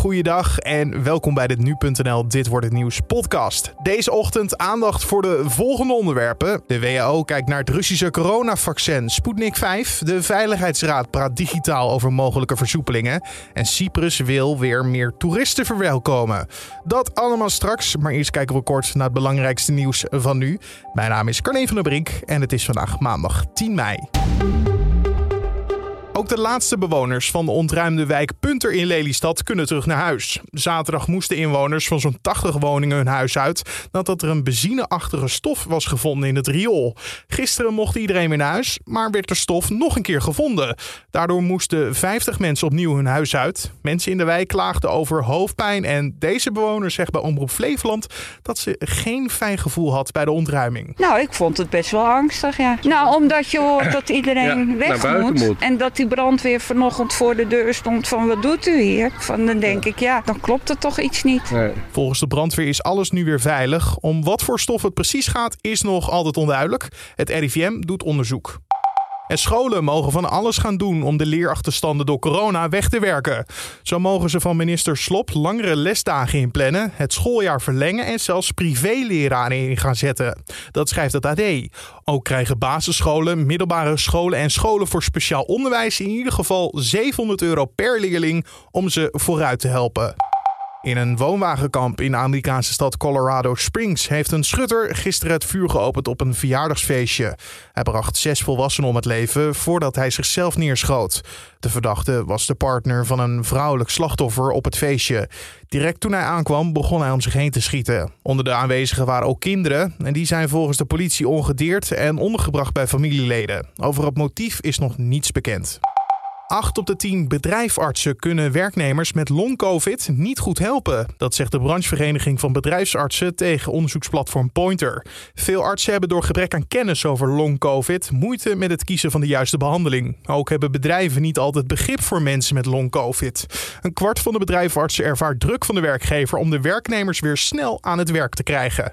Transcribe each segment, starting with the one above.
goeiedag en welkom bij de Nu.nl Dit Wordt Het Nieuws podcast. Deze ochtend aandacht voor de volgende onderwerpen. De WHO kijkt naar het Russische coronavaccin Sputnik 5. De Veiligheidsraad praat digitaal over mogelijke versoepelingen. En Cyprus wil weer meer toeristen verwelkomen. Dat allemaal straks, maar eerst kijken we kort naar het belangrijkste nieuws van nu. Mijn naam is Carne van der Brink en het is vandaag maandag 10 mei. Ook de laatste bewoners van de ontruimde wijk Punter in Lelystad kunnen terug naar huis. Zaterdag moesten inwoners van zo'n 80 woningen hun huis uit nadat er een benzineachtige stof was gevonden in het riool. Gisteren mocht iedereen weer naar huis, maar werd de stof nog een keer gevonden. Daardoor moesten 50 mensen opnieuw hun huis uit. Mensen in de wijk klaagden over hoofdpijn en deze bewoner zegt bij Omroep Flevoland dat ze geen fijn gevoel had bij de ontruiming. Nou, ik vond het best wel angstig, ja. Nou, omdat je hoort dat iedereen Ja, weg moet. moet. En dat die brandweer vanochtend voor de deur stond van wat doet u hier? Van, dan denk ik, ja, dan klopt er toch iets niet. Nee. Volgens de brandweer is alles nu weer veilig. Om wat voor stof het precies gaat, is nog altijd onduidelijk. Het RIVM doet onderzoek. En scholen mogen van alles gaan doen om de leerachterstanden door corona weg te werken. Zo mogen ze van minister Slop langere lesdagen inplannen, het schooljaar verlengen en zelfs privéleraren in gaan zetten. Dat schrijft het AD. Ook krijgen basisscholen, middelbare scholen en scholen voor speciaal onderwijs in ieder geval 700 euro per leerling om ze vooruit te helpen. In een woonwagenkamp in de Amerikaanse stad Colorado Springs heeft een schutter gisteren het vuur geopend op een verjaardagsfeestje. Hij bracht zes volwassenen om het leven voordat hij zichzelf neerschoot. De verdachte was de partner van een vrouwelijk slachtoffer op het feestje. Direct toen hij aankwam begon hij om zich heen te schieten. Onder de aanwezigen waren ook kinderen en die zijn volgens de politie ongedeerd en ondergebracht bij familieleden. Over het motief is nog niets bekend. 8 op de 10 bedrijfartsen kunnen werknemers met long-covid niet goed helpen. Dat zegt de branchevereniging van bedrijfsartsen tegen onderzoeksplatform Pointer. Veel artsen hebben door gebrek aan kennis over long-covid moeite met het kiezen van de juiste behandeling. Ook hebben bedrijven niet altijd begrip voor mensen met long-covid. Een kwart van de bedrijfartsen ervaart druk van de werkgever om de werknemers weer snel aan het werk te krijgen.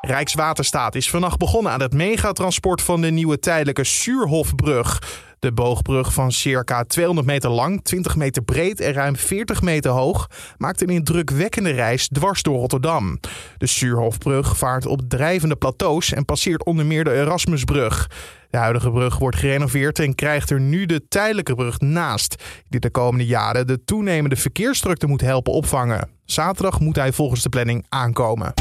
Rijkswaterstaat is vannacht begonnen aan het megatransport van de nieuwe tijdelijke Suurhofbrug. De boogbrug van circa 200 meter lang, 20 meter breed en ruim 40 meter hoog maakt een indrukwekkende reis dwars door Rotterdam. De Suurhofbrug vaart op drijvende plateaus en passeert onder meer de Erasmusbrug. De huidige brug wordt gerenoveerd en krijgt er nu de tijdelijke brug naast, die de komende jaren de toenemende verkeersdrukte moet helpen opvangen. Zaterdag moet hij volgens de planning aankomen.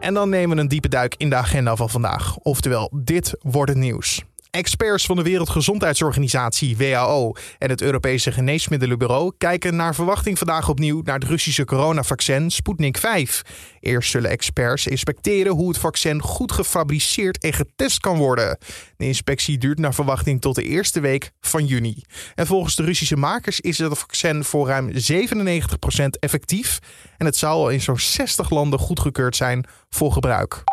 En dan nemen we een diepe duik in de agenda van vandaag. Oftewel, dit wordt het nieuws. Experts van de Wereldgezondheidsorganisatie WHO en het Europese Geneesmiddelenbureau kijken naar verwachting vandaag opnieuw naar het Russische coronavaccin Sputnik 5. Eerst zullen experts inspecteren hoe het vaccin goed gefabriceerd en getest kan worden. De inspectie duurt naar verwachting tot de eerste week van juni. En volgens de Russische makers is het vaccin voor ruim 97% effectief en het zou al in zo'n 60 landen goedgekeurd zijn voor gebruik.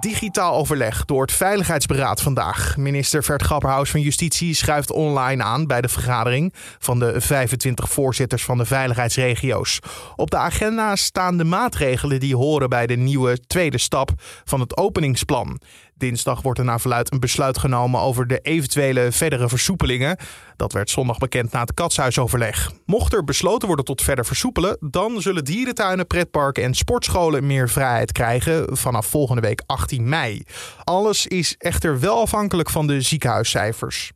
Digitaal overleg door het Veiligheidsberaad vandaag. Minister Vert Grapperhaus van Justitie schuift online aan bij de vergadering van de 25 voorzitters van de veiligheidsregio's. Op de agenda staan de maatregelen die horen bij de nieuwe tweede stap van het openingsplan. Dinsdag wordt er naar verluid een besluit genomen over de eventuele verdere versoepelingen. Dat werd zondag bekend na het katshuisoverleg. Mocht er besloten worden tot verder versoepelen, dan zullen dierentuinen, pretparken en sportscholen meer vrijheid krijgen vanaf volgende week 18 mei. Alles is echter wel afhankelijk van de ziekenhuiscijfers.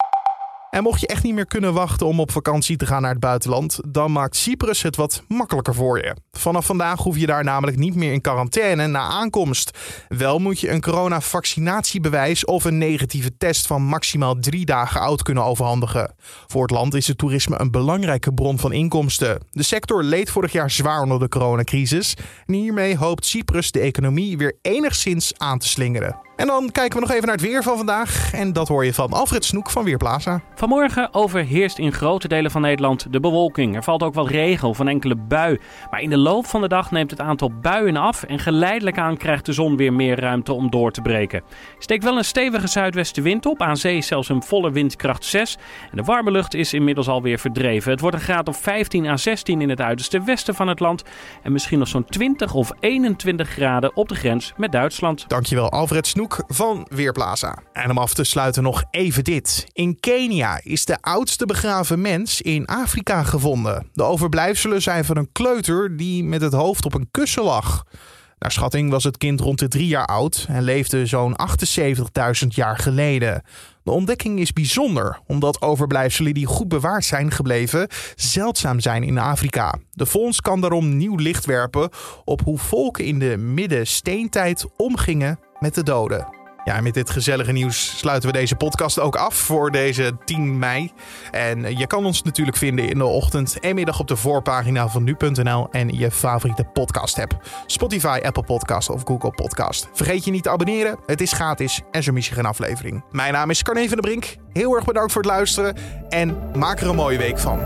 En mocht je echt niet meer kunnen wachten om op vakantie te gaan naar het buitenland, dan maakt Cyprus het wat makkelijker voor je. Vanaf vandaag hoef je daar namelijk niet meer in quarantaine na aankomst. Wel moet je een coronavaccinatiebewijs of een negatieve test van maximaal drie dagen oud kunnen overhandigen. Voor het land is het toerisme een belangrijke bron van inkomsten. De sector leed vorig jaar zwaar onder de coronacrisis en hiermee hoopt Cyprus de economie weer enigszins aan te slingeren. En dan kijken we nog even naar het weer van vandaag. En dat hoor je van Alfred Snoek van Weerplaza. Vanmorgen overheerst in grote delen van Nederland de bewolking. Er valt ook wat regen of een enkele bui. Maar in de loop van de dag neemt het aantal buien af en geleidelijk aan krijgt de zon weer meer ruimte om door te breken. Steekt wel een stevige zuidwestenwind op, aan zee zelfs een volle windkracht 6. En de warme lucht is inmiddels alweer verdreven. Het wordt een graad of 15 à 16 in het uiterste westen van het land. En misschien nog zo'n 20 of 21 graden op de grens met Duitsland. Dankjewel Alfred Snoek. Van Weerplaza. En om af te sluiten nog even dit. In Kenia is de oudste begraven mens in Afrika gevonden. De overblijfselen zijn van een kleuter die met het hoofd op een kussen lag. Naar schatting was het kind rond de drie jaar oud en leefde zo'n 78.000 jaar geleden. De ontdekking is bijzonder, omdat overblijfselen die goed bewaard zijn gebleven zeldzaam zijn in Afrika. De fonds kan daarom nieuw licht werpen op hoe volken in de midden-steentijd omgingen met de doden. Ja, met dit gezellige nieuws sluiten we deze podcast ook af voor deze 10 mei. En je kan ons natuurlijk vinden in de ochtend en middag op de voorpagina van nu.nl en je favoriete podcast app. Spotify, Apple Podcast of Google Podcast. Vergeet je niet te abonneren, het is gratis en zo mis je geen aflevering. Mijn naam is Carne van der Brink. Heel erg bedankt voor het luisteren en maak er een mooie week van.